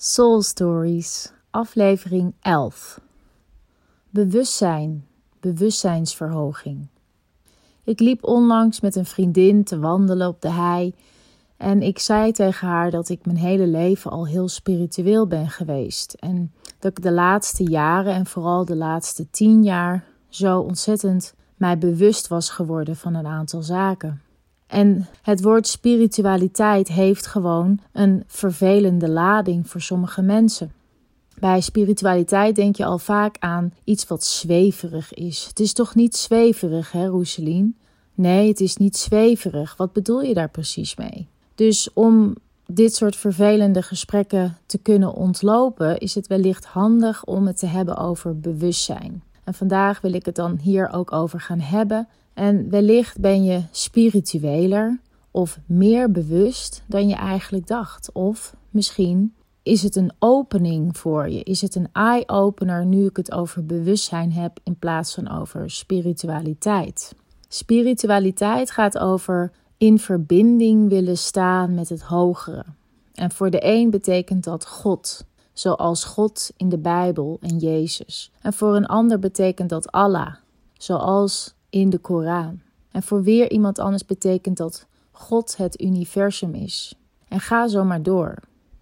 Soul Stories, aflevering 11. Bewustzijn, bewustzijnsverhoging. Ik liep onlangs met een vriendin te wandelen op de hei en ik zei tegen haar dat ik mijn hele leven al heel spiritueel ben geweest en dat ik de laatste jaren en vooral de laatste tien jaar zo ontzettend mij bewust was geworden van een aantal zaken. En het woord spiritualiteit heeft gewoon een vervelende lading voor sommige mensen. Bij spiritualiteit denk je al vaak aan iets wat zweverig is. Het is toch niet zweverig, hè, Roeselien? Nee, het is niet zweverig. Wat bedoel je daar precies mee? Dus om dit soort vervelende gesprekken te kunnen ontlopen, is het wellicht handig om het te hebben over bewustzijn. En vandaag wil ik het dan hier ook over gaan hebben. En wellicht ben je spiritueler of meer bewust dan je eigenlijk dacht. Of misschien is het een opening voor je? Is het een eye-opener nu ik het over bewustzijn heb in plaats van over spiritualiteit? Spiritualiteit gaat over in verbinding willen staan met het hogere. En voor de een betekent dat God, zoals God in de Bijbel en Jezus. En voor een ander betekent dat Allah, zoals in de Koran. En voor weer iemand anders betekent dat God het universum is. En ga zo maar door.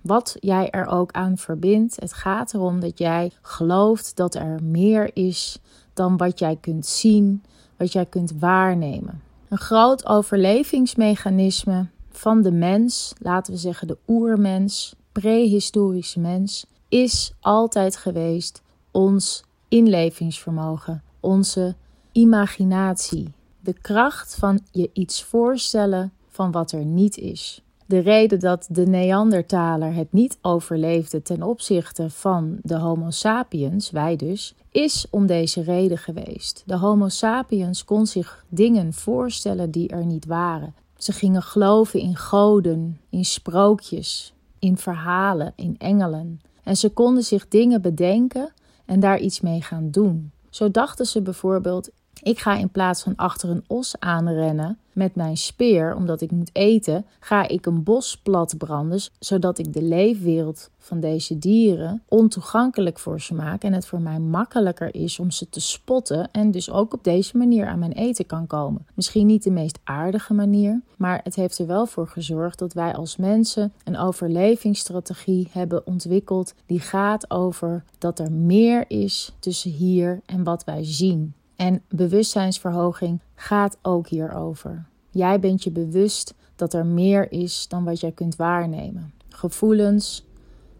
Wat jij er ook aan verbindt, het gaat erom dat jij gelooft dat er meer is dan wat jij kunt zien, wat jij kunt waarnemen. Een groot overlevingsmechanisme van de mens, laten we zeggen de oermens, prehistorische mens, is altijd geweest ons inlevingsvermogen, onze imaginatie, de kracht van je iets voorstellen van wat er niet is. De reden dat de Neandertaler het niet overleefde ten opzichte van de Homo sapiens, wij dus, is om deze reden geweest. De Homo sapiens kon zich dingen voorstellen die er niet waren. Ze gingen geloven in goden, in sprookjes, in verhalen, in engelen. En ze konden zich dingen bedenken en daar iets mee gaan doen. Zo dachten ze bijvoorbeeld: ik ga in plaats van achter een os aanrennen met mijn speer, omdat ik moet eten, ga ik een bos plat branden, zodat ik de leefwereld van deze dieren ontoegankelijk voor ze maak en het voor mij makkelijker is om ze te spotten en dus ook op deze manier aan mijn eten kan komen. Misschien niet de meest aardige manier, maar het heeft er wel voor gezorgd dat wij als mensen een overlevingsstrategie hebben ontwikkeld die gaat over dat er meer is tussen hier en wat wij zien. En bewustzijnsverhoging gaat ook hierover. Jij bent je bewust dat er meer is dan wat jij kunt waarnemen. Gevoelens,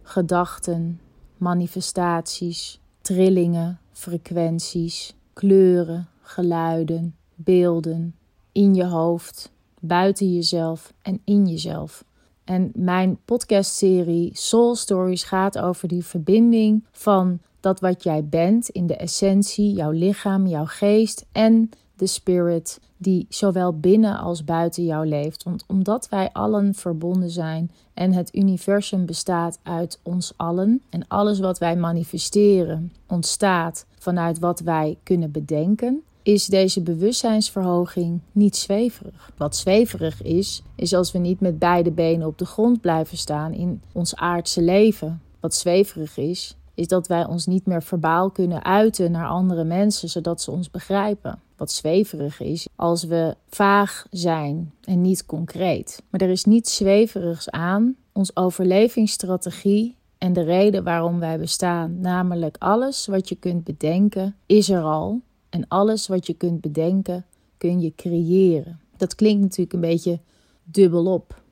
gedachten, manifestaties, trillingen, frequenties, kleuren, geluiden, beelden, in je hoofd, buiten jezelf en in jezelf. En mijn podcastserie Soul Stories gaat over die verbinding van dat wat jij bent in de essentie, jouw lichaam, jouw geest en de spirit die zowel binnen als buiten jou leeft. Want omdat wij allen verbonden zijn en het universum bestaat uit ons allen en alles wat wij manifesteren ontstaat vanuit wat wij kunnen bedenken, is deze bewustzijnsverhoging niet zweverig. Wat zweverig is, is als we niet met beide benen op de grond blijven staan in ons aardse leven. Wat zweverig is, is dat wij ons niet meer verbaal kunnen uiten naar andere mensen zodat ze ons begrijpen. Wat zweverig is als we vaag zijn en niet concreet. Maar er is niets zweverigs aan. Ons overlevingsstrategie en de reden waarom wij bestaan, namelijk alles wat je kunt bedenken, is er al. En alles wat je kunt bedenken, kun je creëren. Dat klinkt natuurlijk een beetje dubbelop.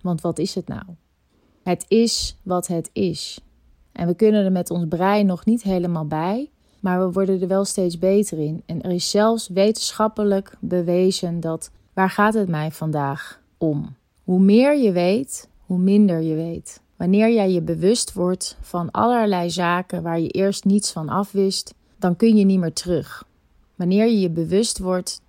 Want wat is het nou? Het is wat het is. En we kunnen er met ons brein nog niet helemaal bij, maar we worden er wel steeds beter in. En er is zelfs wetenschappelijk bewezen dat waar gaat het mij vandaag om? Hoe meer je weet, hoe minder je weet. Wanneer jij je bewust wordt van allerlei zaken waar je eerst niets van afwist, dan kun je niet meer terug. Wanneer je je bewust wordt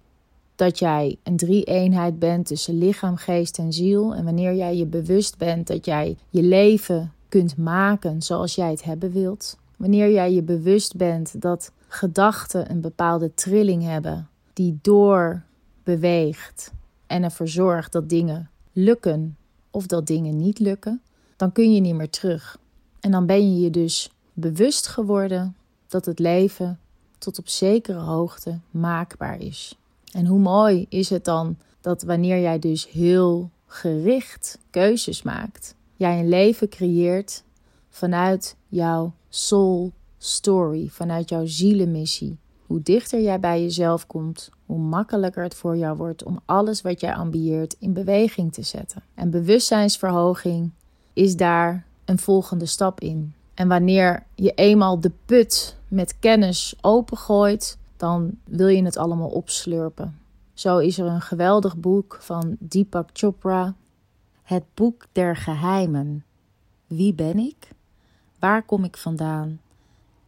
dat jij een drie-eenheid bent tussen lichaam, geest en ziel, en wanneer jij je bewust bent dat jij je leven kunt maken zoals jij het hebben wilt. Wanneer jij je bewust bent dat gedachten een bepaalde trilling hebben die doorbeweegt en ervoor zorgt dat dingen lukken of dat dingen niet lukken, dan kun je niet meer terug. En dan ben je je dus bewust geworden dat het leven tot op zekere hoogte maakbaar is. En hoe mooi is het dan dat wanneer jij dus heel gericht keuzes maakt, jij een leven creëert vanuit jouw soul story, vanuit jouw zielenmissie. Hoe dichter jij bij jezelf komt, hoe makkelijker het voor jou wordt om alles wat jij ambieert in beweging te zetten. En bewustzijnsverhoging is daar een volgende stap in. En wanneer je eenmaal de put met kennis opengooit, dan wil je het allemaal opslurpen. Zo is er een geweldig boek van Deepak Chopra, Het Boek der Geheimen. Wie ben ik? Waar kom ik vandaan?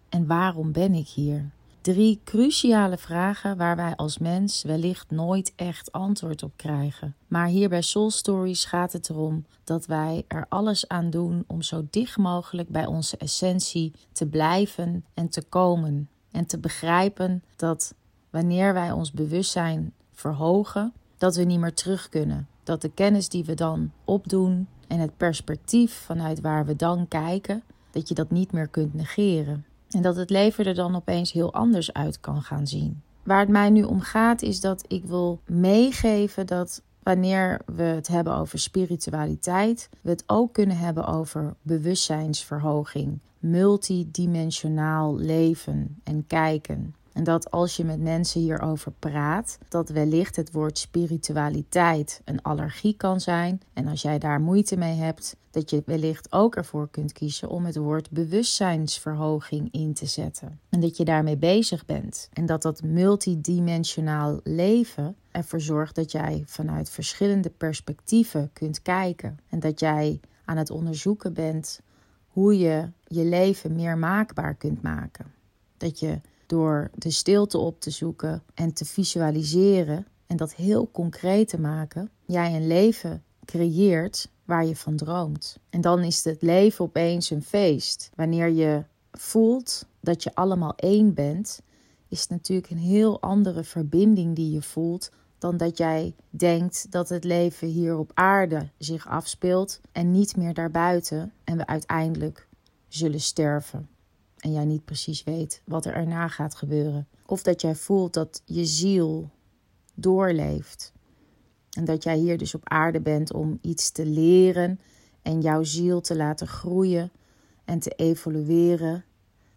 En waarom ben ik hier? Drie cruciale vragen waar wij als mens wellicht nooit echt antwoord op krijgen. Maar hier bij Soul Stories gaat het erom dat wij er alles aan doen om zo dicht mogelijk bij onze essentie te blijven en te komen. En te begrijpen dat wanneer wij ons bewustzijn verhogen, dat we niet meer terug kunnen. Dat de kennis die we dan opdoen en het perspectief vanuit waar we dan kijken, dat je dat niet meer kunt negeren. En dat het leven er dan opeens heel anders uit kan gaan zien. Waar het mij nu om gaat is dat ik wil meegeven dat wanneer we het hebben over spiritualiteit, we het ook kunnen hebben over bewustzijnsverhoging, multidimensionaal leven en kijken. En dat als je met mensen hierover praat, dat wellicht het woord spiritualiteit een allergie kan zijn. En als jij daar moeite mee hebt, dat je wellicht ook ervoor kunt kiezen om het woord bewustzijnsverhoging in te zetten. En dat je daarmee bezig bent. En dat dat multidimensionaal leven ervoor zorgt dat jij vanuit verschillende perspectieven kunt kijken. En dat jij aan het onderzoeken bent hoe je je leven meer maakbaar kunt maken. Dat je door de stilte op te zoeken en te visualiseren en dat heel concreet te maken, jij een leven creëert waar je van droomt. En dan is het leven opeens een feest. Wanneer je voelt dat je allemaal één bent, is het natuurlijk een heel andere verbinding die je voelt dan dat jij denkt dat het leven hier op aarde zich afspeelt en niet meer daarbuiten en we uiteindelijk zullen sterven en jij niet precies weet wat er erna gaat gebeuren. Of dat jij voelt dat je ziel doorleeft. En dat jij hier dus op aarde bent om iets te leren en jouw ziel te laten groeien en te evolueren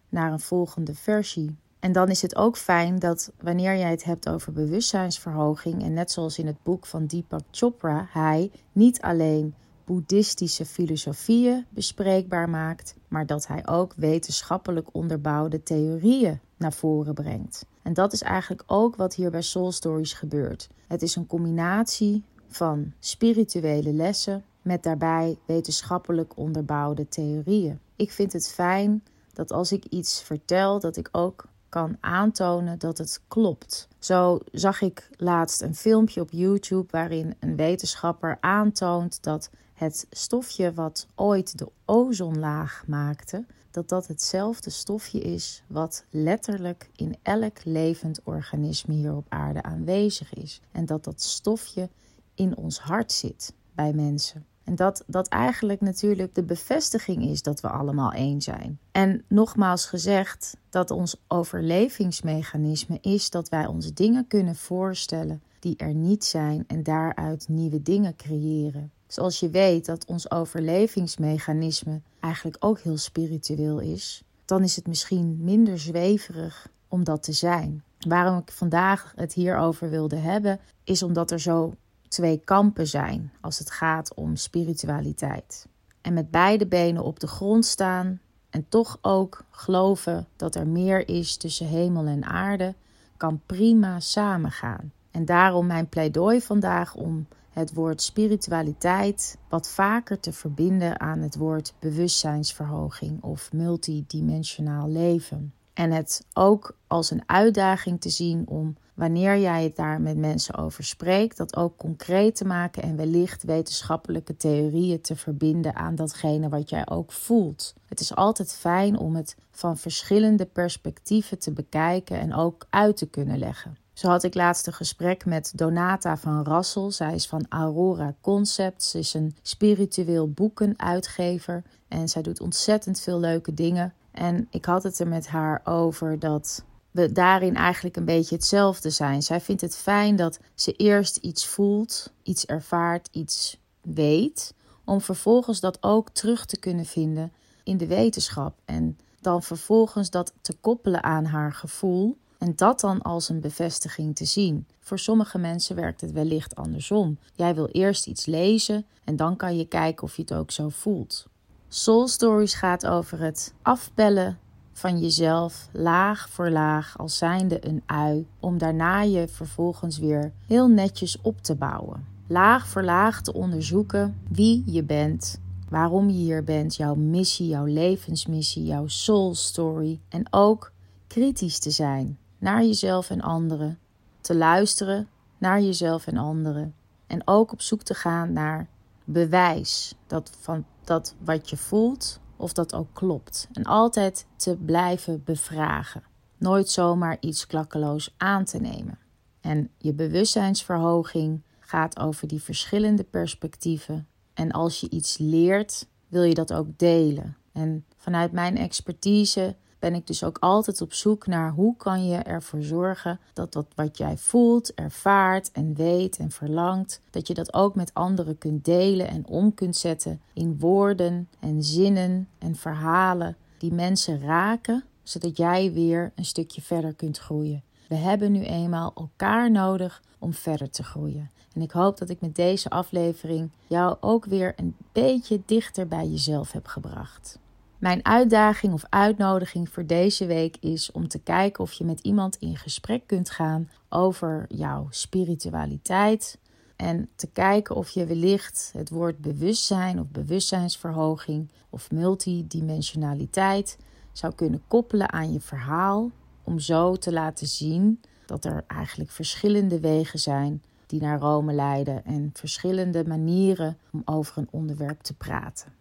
naar een volgende versie. En dan is het ook fijn dat wanneer jij het hebt over bewustzijnsverhoging, en net zoals in het boek van Deepak Chopra, hij niet alleen boeddhistische filosofieën bespreekbaar maakt, maar dat hij ook wetenschappelijk onderbouwde theorieën naar voren brengt. En dat is eigenlijk ook wat hier bij Soul Stories gebeurt. Het is een combinatie van spirituele lessen met daarbij wetenschappelijk onderbouwde theorieën. Ik vind het fijn dat als ik iets vertel, dat ik ook kan aantonen dat het klopt. Zo zag ik laatst een filmpje op YouTube waarin een wetenschapper aantoont dat het stofje wat ooit de ozonlaag maakte, dat dat hetzelfde stofje is wat letterlijk in elk levend organisme hier op aarde aanwezig is. En dat dat stofje in ons hart zit bij mensen. En dat dat eigenlijk natuurlijk de bevestiging is dat we allemaal één zijn. En nogmaals gezegd, dat ons overlevingsmechanisme is dat wij ons dingen kunnen voorstellen die er niet zijn en daaruit nieuwe dingen creëren. Zoals je weet dat ons overlevingsmechanisme eigenlijk ook heel spiritueel is, dan is het misschien minder zweverig om dat te zijn. Waarom ik vandaag het hierover wilde hebben, is omdat er zo twee kampen zijn als het gaat om spiritualiteit. En met beide benen op de grond staan en toch ook geloven dat er meer is tussen hemel en aarde, kan prima samengaan. En daarom mijn pleidooi vandaag om het woord spiritualiteit wat vaker te verbinden aan het woord bewustzijnsverhoging of multidimensionaal leven. En het ook als een uitdaging te zien om wanneer jij het daar met mensen over spreekt, dat ook concreet te maken en wellicht wetenschappelijke theorieën te verbinden aan datgene wat jij ook voelt. Het is altijd fijn om het van verschillende perspectieven te bekijken en ook uit te kunnen leggen Zo had ik laatst een gesprek met Donata van Rassel. Zij is van Aurora Concepts. Ze is een spiritueel boekenuitgever. En zij doet ontzettend veel leuke dingen. En ik had het er met haar over dat we daarin eigenlijk een beetje hetzelfde zijn. Zij vindt het fijn dat ze eerst iets voelt, iets ervaart, iets weet. Om vervolgens dat ook terug te kunnen vinden in de wetenschap. En dan vervolgens dat te koppelen aan haar gevoel en dat dan als een bevestiging te zien. Voor sommige mensen werkt het wellicht andersom. Jij wil eerst iets lezen en dan kan je kijken of je het ook zo voelt. Soul Stories gaat over het afbellen van jezelf laag voor laag als zijnde een ui, om daarna je vervolgens weer heel netjes op te bouwen. Laag voor laag te onderzoeken wie je bent, waarom je hier bent, jouw missie, jouw levensmissie, jouw soul story en ook kritisch te zijn naar jezelf en anderen, te luisteren naar jezelf en anderen en ook op zoek te gaan naar bewijs dat van dat wat je voelt of dat ook klopt en altijd te blijven bevragen. Nooit zomaar iets klakkeloos aan te nemen. En je bewustzijnsverhoging gaat over die verschillende perspectieven. En als je iets leert, wil je dat ook delen. En vanuit mijn expertise ben ik dus ook altijd op zoek naar hoe kan je ervoor zorgen dat dat wat jij voelt, ervaart en weet en verlangt, dat je dat ook met anderen kunt delen en om kunt zetten in woorden en zinnen en verhalen die mensen raken, zodat jij weer een stukje verder kunt groeien. We hebben nu eenmaal elkaar nodig om verder te groeien. En ik hoop dat ik met deze aflevering jou ook weer een beetje dichter bij jezelf heb gebracht. Mijn uitdaging of uitnodiging voor deze week is om te kijken of je met iemand in gesprek kunt gaan over jouw spiritualiteit. En te kijken of je wellicht het woord bewustzijn of bewustzijnsverhoging of multidimensionaliteit zou kunnen koppelen aan je verhaal. Om zo te laten zien dat er eigenlijk verschillende wegen zijn die naar Rome leiden en verschillende manieren om over een onderwerp te praten.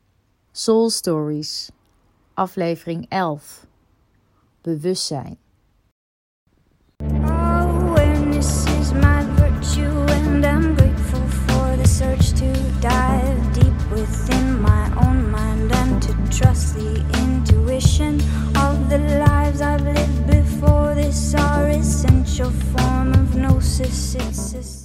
Soul Stories aflevering 11. Bewustzijn. Awareness is my virtue and I'm grateful for the search to dive deep within my own mind and to trust the intuition of the lives I've lived before essential form of gnosis.